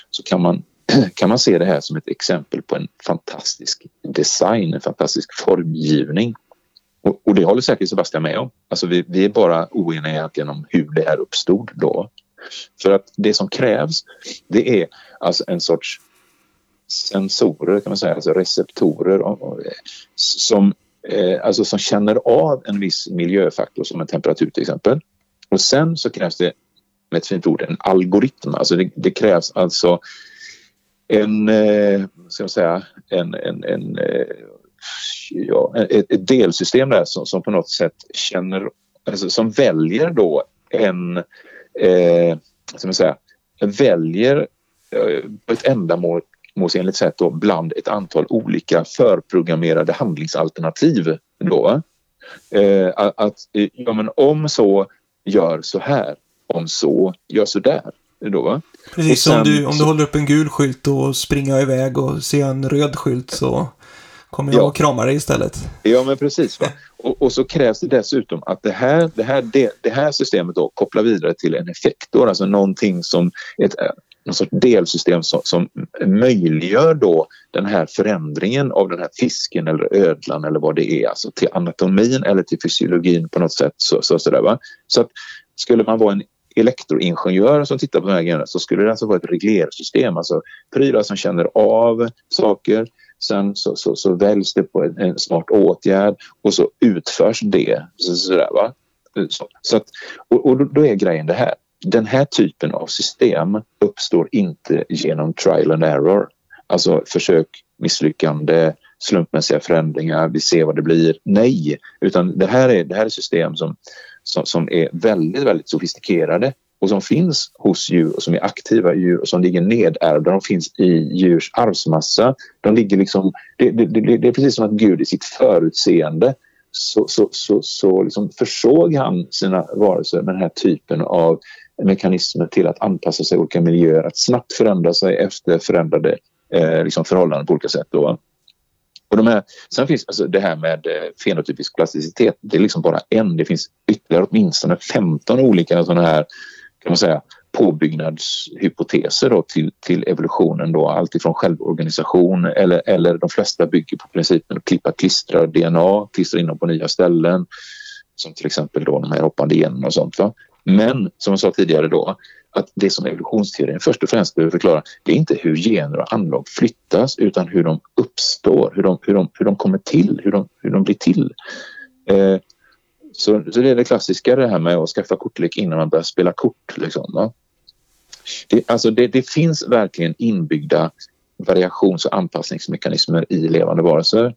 så kan man, kan man se det här som ett exempel på en fantastisk design, en fantastisk formgivning. Och, och det håller säkert Sebastian med om. Alltså vi, vi är bara oeniga egentligen om hur det här uppstod då. För att det som krävs det är alltså en sorts sensorer kan man säga, alltså receptorer som, eh, alltså som känner av en viss miljöfaktor som en temperatur till exempel. Och sen så krävs det med ett fint ord en algoritm. Alltså det, det krävs alltså en, eh, ska jag säga, en, en, en eh, ja, ett, ett, delsystem där som, som, på något sätt känner, alltså, som väljer då en eh, som jag säga, väljer eh, på ett ändamålsenligt sätt då bland ett antal olika förprogrammerade handlingsalternativ. Då, eh, att ja, men om så, gör så här. Om så, gör så där. Då, Precis, sen, om, du, om du håller upp en gul skylt och springer iväg och ser en röd skylt så kommer jag ja. och kramar dig istället. Ja, men precis. Och, och, så krävs det dessutom att det här, det här, det, det här systemet då kopplar vidare till en effektor, alltså någonting som ett någon sorts delsystem som, som möjliggör då den här förändringen av den här fisken eller ödlan eller vad det är, alltså till anatomin eller till fysiologin på något sätt. Så, så, så, där, va? så att skulle man vara en elektroingenjör som tittar på de här grejerna så skulle det alltså vara ett reglersystem, alltså prylar som känner av saker, Sen så, så, så väljs det på en, en, smart åtgärd och så utförs det. Så, sådär, va? Så, så att, och, och då är grejen det här. Den här typen av system uppstår inte genom trial and error. Alltså försök, misslyckande, slumpmässiga förändringar, vi ser vad det blir. Nej, utan det här är, det här är system som, som, som är väldigt, väldigt sofistikerade och som finns hos djur och som är aktiva djur och som ligger nedärvda. De finns i djurs arvsmassa. De ligger liksom, det, det, det, det är precis som att Gud i sitt förutseende så, så, så, så liksom försåg han sina varelser med den här typen av mekanismer till att anpassa sig i olika miljöer, att snabbt förändra sig efter förändrade eh, liksom förhållanden på olika sätt. Då. Och de här, sen finns alltså det här med eh, fenotypisk plasticitet, det är liksom bara en. Det finns ytterligare åtminstone 15 olika sådana här kan man säga, påbyggnadshypoteser då till, till evolutionen. Då, allt ifrån självorganisation eller, eller de flesta bygger på principen att klippa klistra DNA, klistra in dem på nya ställen som till exempel då de här hoppande generna och sånt. Va? Men som jag sa tidigare då att det som evolutionsteorin först och främst behöver förklara det är inte hur gener och anlag flyttas utan hur de uppstår, hur de, hur de, hur de kommer till, hur de, hur de blir till. Eh, så, så det är det klassiska det här med att skaffa kortlek innan man börjar spela kort. Liksom, det, alltså det, det, finns verkligen inbyggda variations och anpassningsmekanismer i levande varelser.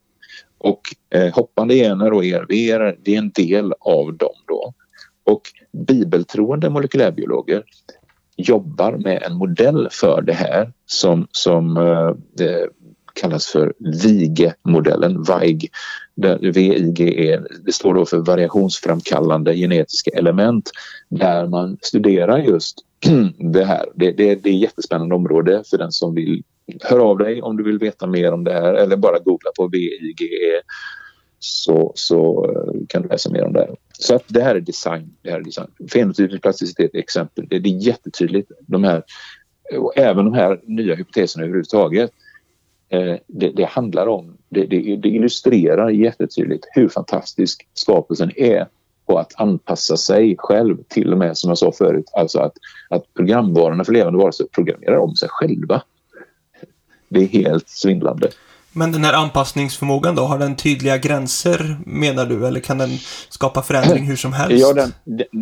Och eh, hoppande gener och ERV det är en del av dem. Då. Och bibeltroende molekylärbiologer jobbar med en modell för det här som, som eh, kallas för VIGE-modellen, VIG VIGE, det står då för variationsframkallande genetiska element där man studerar just det här. Det, det, det är ett jättespännande område för den som vill höra av dig om du vill veta mer om det här eller bara googla på VIGE så, så eh, kan du läsa mer om det. Här. Så att det här är design. Det här är design. Fenotypisk plasticitet är ett exempel. Det, det är jättetydligt. De här, och även de här nya hypoteserna överhuvudtaget det, det, handlar om, det, det, det, illustrerar jättetydligt hur fantastisk skapelsen är på att anpassa sig själv till och med som jag sa förut, alltså att, att programvarorna för levande varelser programmerar om sig själva. Det är helt svindlande. Men den här anpassningsförmågan då, har den tydliga gränser menar du eller kan den skapa förändring hur som helst? Ja, den,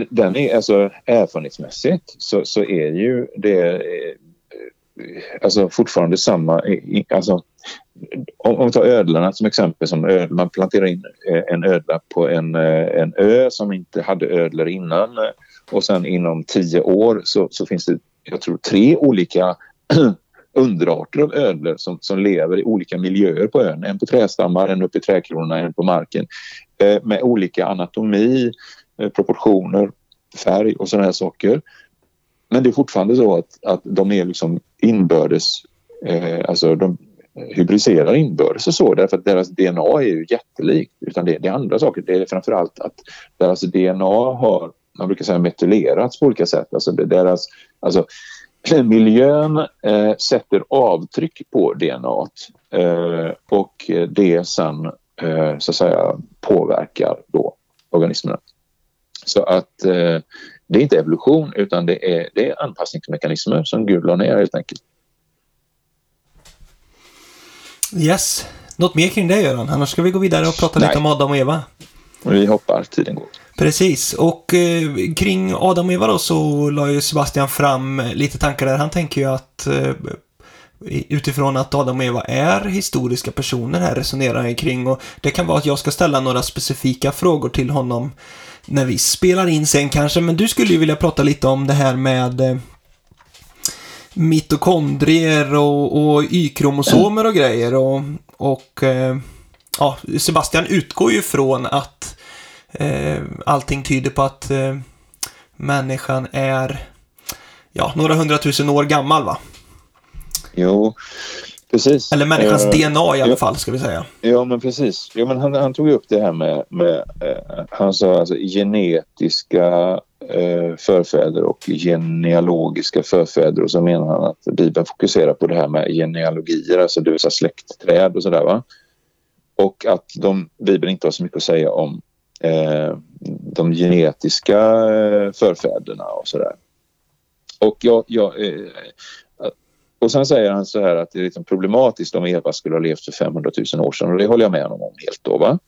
den är alltså erfarenhetsmässigt så, så är ju det alltså fortfarande samma... Alltså, om, om vi tar ödlorna som exempel. Som ödla, man planterar in eh, en ödla på en, eh, en ö som inte hade ödlor innan eh, och sen inom tio år så, så finns det, jag tror, tre olika underarter av ödlor som, som lever i olika miljöer på ön. En på trästammar, en uppe i trädkronorna, en på marken. Eh, med olika anatomi, eh, proportioner, färg och sådana här saker. Men det är fortfarande så att, att de är liksom inbördes, eh, alltså de hybridiserar inbördes och så därför att deras DNA är ju jättelikt. Utan det, det är andra saker. Det är framförallt att deras DNA har, man brukar säga metylerats på olika sätt. Alltså deras, alltså miljön eh, sätter avtryck på DNA eh, och det sen eh, så att säga påverkar då organismerna. Så att eh, det är inte evolution utan det är, det är anpassningsmekanismer som Gud la ner helt enkelt. Yes. Något mer kring det Göran? Annars ska vi gå vidare och prata Nej. lite om Adam och Eva. Vi hoppar, tiden går. Precis, och eh, kring Adam och Eva då så la ju Sebastian fram lite tankar där. Han tänker ju att eh, utifrån att Adam och Eva är historiska personer här resonerar han kring och det kan vara att jag ska ställa några specifika frågor till honom när vi spelar in sen kanske, men du skulle ju vilja prata lite om det här med eh, mitokondrier och, och Y-kromosomer och grejer och, och eh, ja, Sebastian utgår ju från att eh, allting tyder på att eh, människan är ja, några hundratusen år gammal va? Jo, Precis. Eller människans uh, DNA i alla ja, fall, ska vi säga. Ja, men precis. Ja, men han, han tog upp det här med, med uh, han sa alltså genetiska uh, förfäder och genealogiska förfäder och så menar han att Bibeln fokuserar på det här med genealogier, alltså det vill säga släktträd och sådär va. Och att de, Bibeln inte har så mycket att säga om de genetiska förfäderna och sådär. Och jag, jag och sen säger han så här att det är liksom problematiskt om Eva skulle ha levt för 500 000 år sedan och det håller jag med honom om helt då. Va?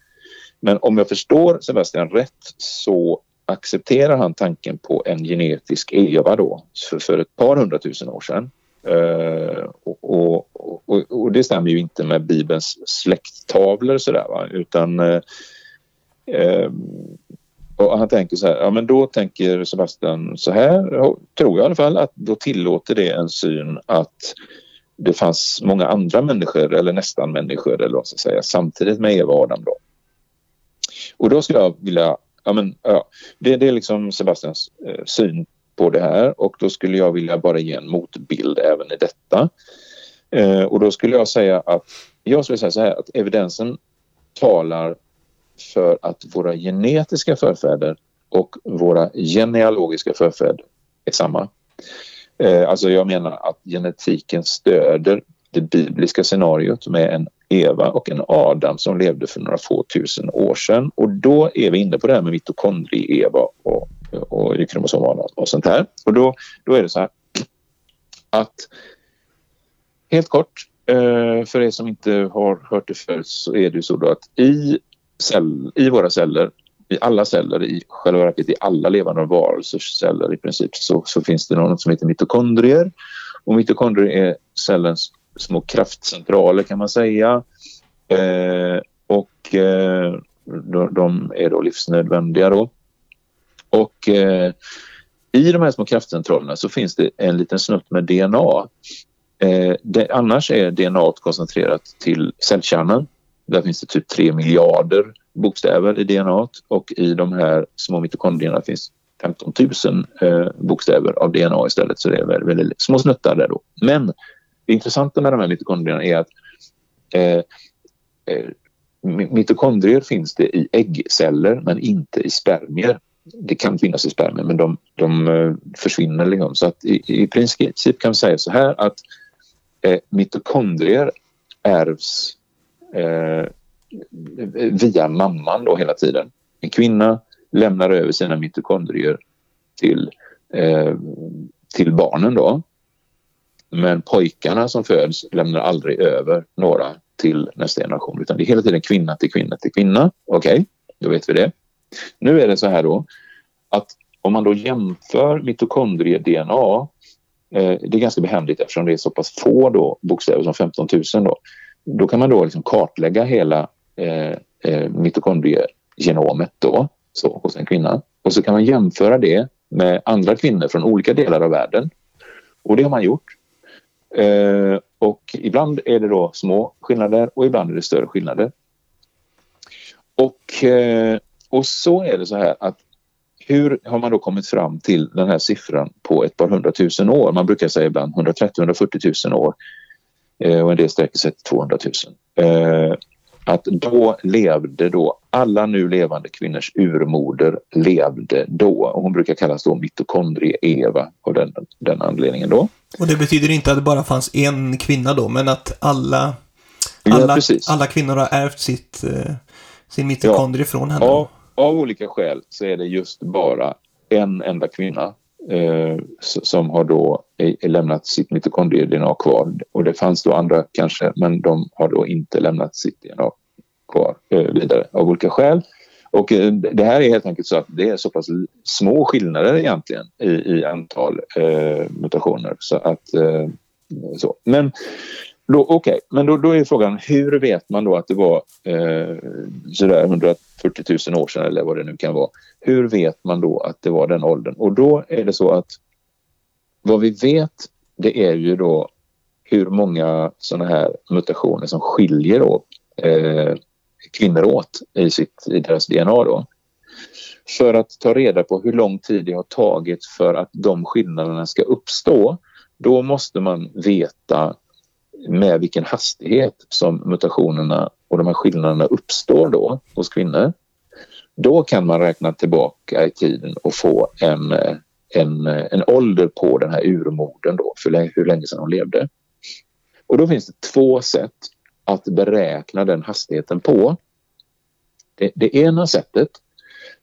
Men om jag förstår Sebastian rätt så accepterar han tanken på en genetisk Eva då för, för ett par hundratusen år sedan. Uh, och, och, och, och, det stämmer ju inte med Bibelns släkttavlor sådär va? utan uh, och han tänker så här, ja men då tänker Sebastian så här, tror jag i alla fall, att då tillåter det en syn att det fanns många andra människor, eller nästan människor, eller vad ska jag säga, samtidigt med Eva och Adam då. Och då skulle jag vilja, ja men ja, det, det är liksom Sebastians eh, syn på det här och då skulle jag vilja bara ge en motbild även i detta. Eh, och då skulle jag säga att, jag skulle säga så här att evidensen talar för att våra genetiska förfäder och våra genealogiska förfäder är samma. Eh, alltså jag menar att genetiken stöder det bibliska scenariot med en Eva och en Adam som levde för några få tusen år sedan. Och då är vi inne på det här med mitokondrie-Eva och, och Y-kromosom och sånt här. Och då, då är det så här att helt kort, eh, för er som inte har hört det förut så är det så då att i, cell, i våra celler i alla celler, i själva verket i alla levande varelsers celler i princip, så, så finns det något som heter mitokondrier. Och mitokondrier är cellens små kraftcentraler kan man säga. Eh, och eh, de, de, är då livsnödvändiga då. Och eh, i de här små kraftcentralerna så finns det en liten snutt med DNA. Eh, det, annars är DNA koncentrerat till cellkärnan. Där finns det typ 3 miljarder bokstäver i DNA och i de här små mitokondrierna finns 15 000 eh, bokstäver av DNA istället så det är väldigt, väldigt små snuttar där då. Men det intressanta med de här mitokondrierna är att eh, eh, mitokondrier finns det i äggceller men inte i spermier. Det kan finnas i spermier men de, de eh, försvinner. Liksom. Så att i, i princip kan vi säga så här att eh, mitokondrier ärvs eh, via mamman då hela tiden. En kvinna lämnar över sina mitokondrier till, eh, till barnen då. Men pojkarna som föds lämnar aldrig över några till nästa generation utan det är hela tiden kvinna till kvinna till kvinna. Okej, okay, då vet vi det. Nu är det så här då att om man då jämför mitokondrie-DNA eh, det är ganska behändigt eftersom det är så pass få då, bokstäver som 15 000 då. Då kan man då liksom kartlägga hela eh, eh, mitokondriegenomet då, så, hos en kvinna. Och så kan man jämföra det med andra kvinnor från olika delar av världen. Och det har man gjort. Eh, och ibland är det då små skillnader och ibland är det större skillnader. Och, eh, och så är det så här att hur har man då kommit fram till den här siffran på ett par hundratusen år? Man brukar säga ibland 130-140 000 år och en del sträcker sig till 200 000. Eh, att då levde då alla nu levande kvinnors urmoder levde då. Och hon brukar kallas då mitokondrie-Eva av den, den anledningen då. Och det betyder inte att det bara fanns en kvinna då, men att alla, alla, ja, alla kvinnor har ärvt sitt, eh, sin mitokondrie ja. från henne? Av, av olika skäl så är det just bara en enda kvinna eh, som har då lämnat sitt mitokondrie-DNA kvar. Och det fanns då andra kanske, men de har då inte lämnat sitt DNA kvar eh, vidare av olika skäl. Och eh, det här är helt enkelt så att det är så pass små skillnader egentligen i, i antal eh, mutationer. Så att, eh, så. Men då, okay. men då, då är frågan hur vet man då att det var eh, sådär 140 000 år sedan eller vad det nu kan vara. Hur vet man då att det var den åldern? Och då är det så att vad vi vet det är ju då hur många sådana här mutationer som skiljer då, eh, kvinnor åt i, sitt, i deras DNA. Då. För att ta reda på hur lång tid det har tagit för att de skillnaderna ska uppstå då måste man veta med vilken hastighet som mutationerna och de här skillnaderna uppstår då hos kvinnor. Då kan man räkna tillbaka i tiden och få en, en, en ålder på den här urmodern då, för hur länge sedan hon levde. Och då finns det två sätt att beräkna den hastigheten på. Det, det ena sättet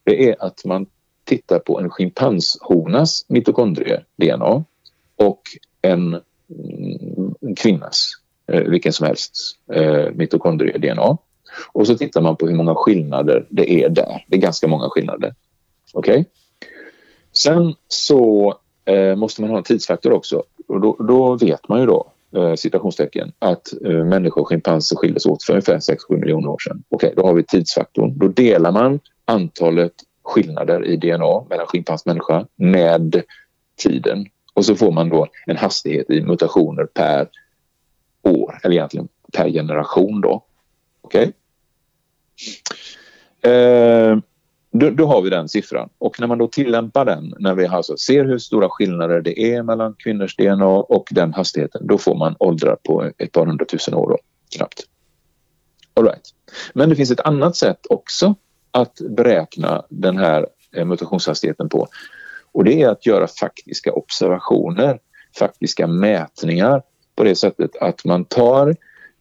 det är att man tittar på en schimpanshonas mitokondrie-DNA och en en kvinnas, eh, vilken som helst, eh, mitokondrie-DNA. Och så tittar man på hur många skillnader det är där. Det är ganska många skillnader. Okej? Okay? Sen så eh, måste man ha en tidsfaktor också. Och då, då, vet man ju då eh, citationstecken, att eh, människor och schimpanser skildes åt för ungefär 6-7 miljoner år sedan. Okej, okay, då har vi tidsfaktorn. Då delar man antalet skillnader i DNA mellan schimpans och människa med tiden. Och så får man då en hastighet i mutationer per år, eller egentligen per generation då. Okej? Okay? Eh, då, då, har vi den siffran. Och när man då tillämpar den, när vi alltså ser hur stora skillnader det är mellan kvinnors DNA och den hastigheten, då får man åldrar på ett par hundratusen år då, knappt. All right. Men det finns ett annat sätt också att beräkna den här eh, mutationshastigheten på. Och det är att göra faktiska observationer, faktiska mätningar på det sättet att man tar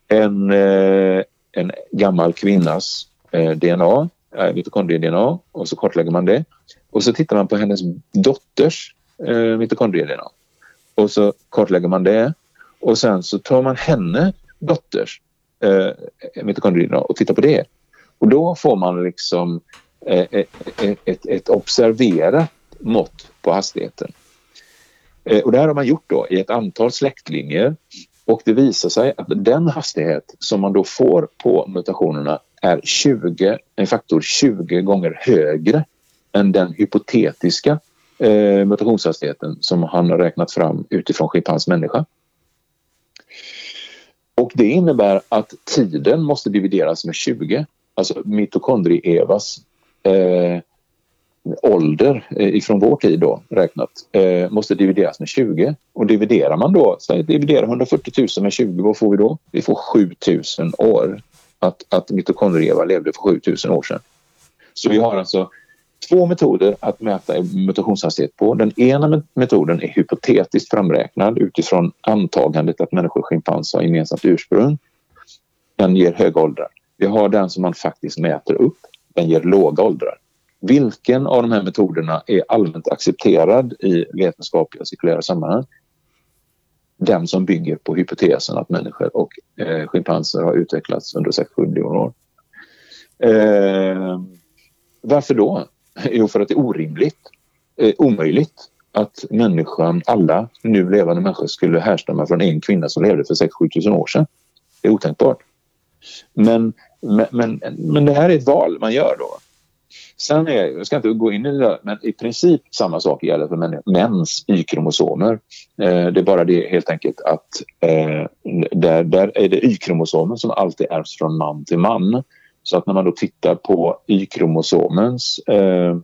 en, eh, en gammal kvinnas eh, DNA eh, mitokondrie-DNA och så kartlägger man det. Och så tittar man på hennes dotters eh, mitokondrie-DNA. Och så kartlägger man det. Och sen så tar man henne dotters eh, mitokondrie-DNA och tittar på det. Och då får man liksom eh, ett, ett, ett observerat mått på hastigheten. Eh, och det här har man gjort då i ett antal släktlinjer och det visar sig att den hastighet som man då får på mutationerna är 20, en faktor 20 gånger högre än den hypotetiska eh, mutationshastigheten som han har räknat fram utifrån schimpans människa. Och det innebär att tiden måste divideras med 20. Alltså mitokondrie-Evas eh, ålder eh, ifrån vår tid då räknat eh, måste divideras med 20. Och dividerar man då, säg dividera 140 000 med 20, vad får vi då? Vi får 7000 år att, att mitokondrieva levde för 7000 år sedan. Så vi har alltså två metoder att mäta mutationshastighet på. Den ena metoden är hypotetiskt framräknad utifrån antagandet att människor och schimpanser har gemensamt ursprung. Den ger höga åldrar. Vi har den som man faktiskt mäter upp. Den ger låga åldrar. Vilken av de här metoderna är allmänt accepterad i vetenskapliga cirkulära sammanhang? den som bygger på hypotesen att människor och eh, schimpanser har utvecklats under 6-7 miljoner år. Eh, varför då? Jo, för att det är orimligt, eh, omöjligt att människan, alla nu levande människor skulle härstamma från en kvinna som levde för 6-7 tusen år sedan. Det är otänkbart. Men, men, men, men det här är ett val man gör då. Sen är, jag ska inte gå in i det där, men i princip samma sak gäller för mäns Y-kromosomer. Eh, det är bara det helt enkelt att eh, där, där är det Y-kromosomen som alltid ärvs från man till man. Så att när man då tittar på Y-kromosomens eh,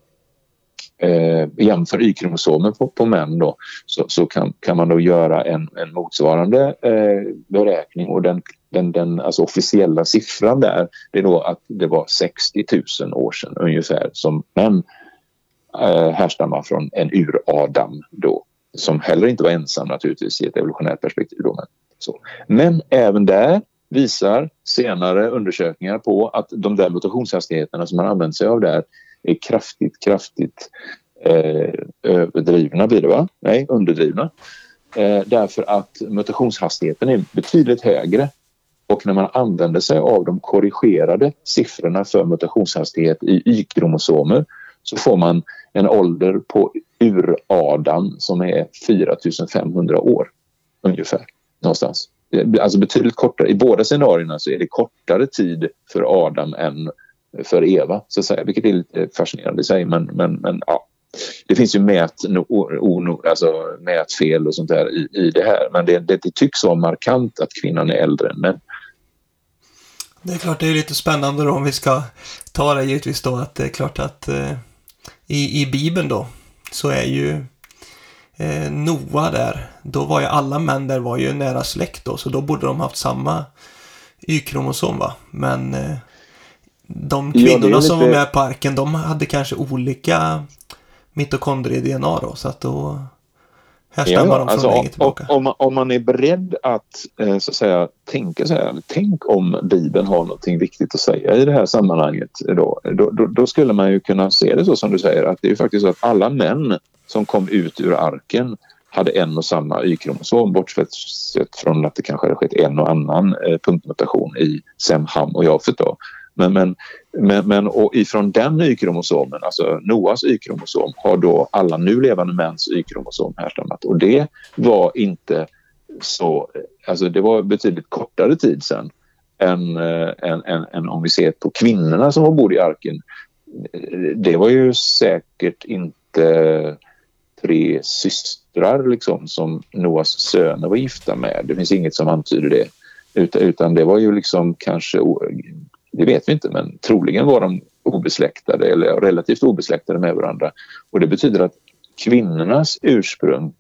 eh, jämför Y-kromosomer på, på män då, så, så kan, kan man då göra en, en motsvarande eh, beräkning och den den, den alltså officiella siffran där det är då att det var 60 000 år sedan ungefär som män eh, härstammar från en ur-Adam då som heller inte var ensam naturligtvis i ett evolutionärt perspektiv. Då, men, så. men även där visar senare undersökningar på att de där mutationshastigheterna som man använt sig av där är kraftigt, kraftigt eh, överdrivna blir det va? Nej, underdrivna. Eh, därför att mutationshastigheten är betydligt högre och när man använder sig av de korrigerade siffrorna för mutationshastighet i Y-kromosomer så får man en ålder på ur-Adam som är 4500 år ungefär. Någonstans. Alltså betydligt kortare. I båda scenarierna så är det kortare tid för Adam än för Eva, så att säga, vilket är lite fascinerande i sig. Men, men, men ja. Det finns ju mät, alltså mätfel och sånt där i, i det här men det, det, det tycks vara markant att kvinnan är äldre än män. Det är klart det är lite spännande då om vi ska ta det givetvis då att det är klart att eh, i, i Bibeln då så är ju eh, Noa där, då var ju alla män där var ju nära släkt då så då borde de haft samma Y-kromosom va. Men eh, de kvinnorna ja, lite... som var med på arken de hade kanske olika mitokondrie-DNA då så att då Härstammar ja, de från alltså, tillbaka? Om, man, om man är beredd att, eh, så att säga, tänka så här, tänk om Bibeln har något viktigt att säga i det här sammanhanget. Då, då, då, då, skulle man ju kunna se det så som du säger att det är faktiskt så att alla män som kom ut ur arken hade en och samma Y-kromosom bortsett från att det kanske hade skett en och annan eh, punktmutation i Sem, Ham och Jafet. Då. Men, men, men, men och ifrån den Y-kromosomen, alltså Noas Y-kromosom, har då alla nu levande mäns Y-kromosom härstammat. Och det var inte så alltså det var betydligt kortare tid sen än, eh, än, än, än om vi ser på kvinnorna som var ombord i arken. Det var ju säkert inte tre systrar liksom, som Noas söner var gifta med. Det finns inget som antyder det. Utan, utan det var ju liksom kanske, det vet vi inte, men troligen var de obesläktade eller relativt obesläktade med varandra. Och det betyder att kvinnornas ursprung,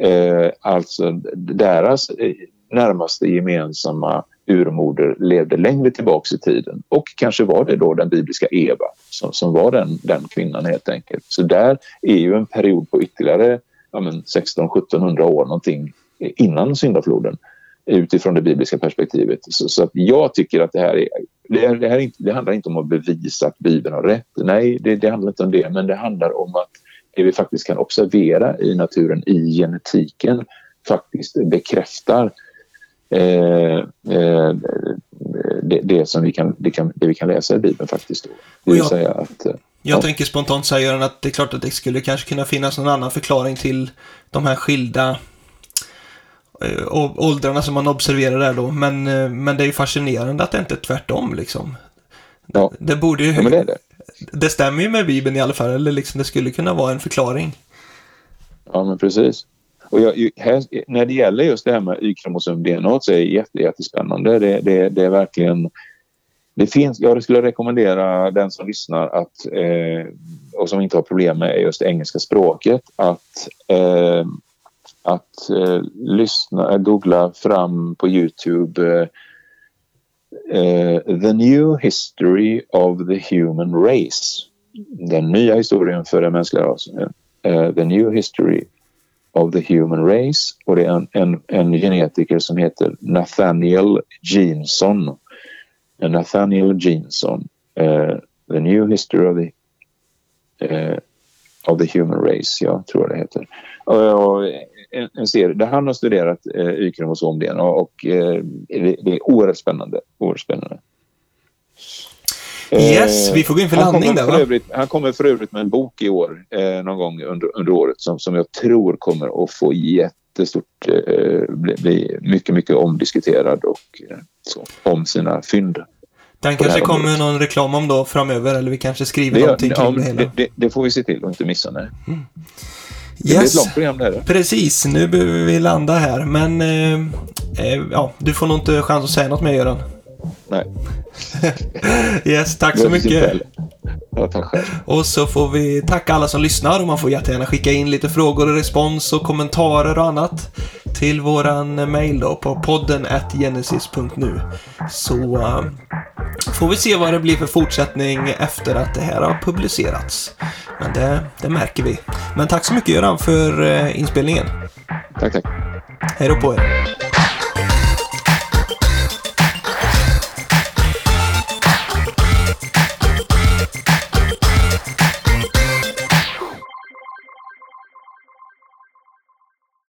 eh, alltså deras eh, närmaste gemensamma urmoder levde längre tillbaks i tiden och kanske var det då den bibliska Eva som, som var den, den kvinnan helt enkelt. Så där är ju en period på ytterligare ja, 16-1700 år någonting eh, innan syndafloden utifrån det bibliska perspektivet. Så, så, att jag tycker att det här, är, det, det, här inte, det handlar inte om att bevisa att Bibeln har rätt. Nej, det, det handlar inte om det, men det handlar om att det vi faktiskt kan observera i naturen, i genetiken, faktiskt bekräftar eh, eh, det, det, som vi kan, det, kan, det vi kan läsa i Bibeln faktiskt. Då. Det vill jag, säga att... Eh, jag ja. tänker spontant säga att det är klart att det skulle kanske kunna finnas någon annan förklaring till de här skilda åldrarna som man observerar där då. Men, eh, men det är ju fascinerande att det inte är tvärtom liksom. Ja, det borde ju... Ja, men det, är det. det stämmer ju med Bibeln i alla fall, eller liksom det skulle kunna vara en förklaring. Ja, men precis. Och jag, här, när det gäller just det här med Y-kromosom-DNA så är det jätte, jättespännande. Det, det, det är verkligen... Det finns, jag skulle rekommendera den som lyssnar att, eh, och som inte har problem med just engelska språket att, eh, att eh, lyssna, eh, googla fram på Youtube eh, eh, The New History of the Human Race. Den nya historien för den mänskliga rasen. Eh, the New History of the Human Race och det är en, en, en genetiker som heter Nathaniel Jeanson. Eh, Nathaniel Jeanson. The New History of the, of the Human Race, ja, tror jag det heter. Och, och en, en serie där han har studerat uh, Y-kromosom-DNA och uh, det, det, är oerhört spännande. Oerhört spännande. Yes, vi får gå in för landning där va? Övrigt, han kommer för övrigt med en bok i år, eh, någon gång under, under året som, som jag tror kommer att få jättestort, eh, bli, bli mycket, mycket omdiskuterad och eh, så, om sina fynd. Den kanske kommer någon reklam om då framöver eller vi kanske skriver det, någonting kring det hela. Det, det, får vi se till att inte missa. Nej. Mm. Det yes. blir ett långt program det här. Precis, nu behöver vi landa här. Men eh, eh, ja, du får nog inte chans att säga något mer Göran. Nej. yes, tack så mycket. Ja, tack själv. Och så får vi tacka alla som lyssnar och man får jättegärna skicka in lite frågor och respons och kommentarer och annat till våran mail då på podden genesis.nu. Så uh, får vi se vad det blir för fortsättning efter att det här har publicerats. Men det, det märker vi. Men tack så mycket Göran för uh, inspelningen. Tack, tack. Hej då på er.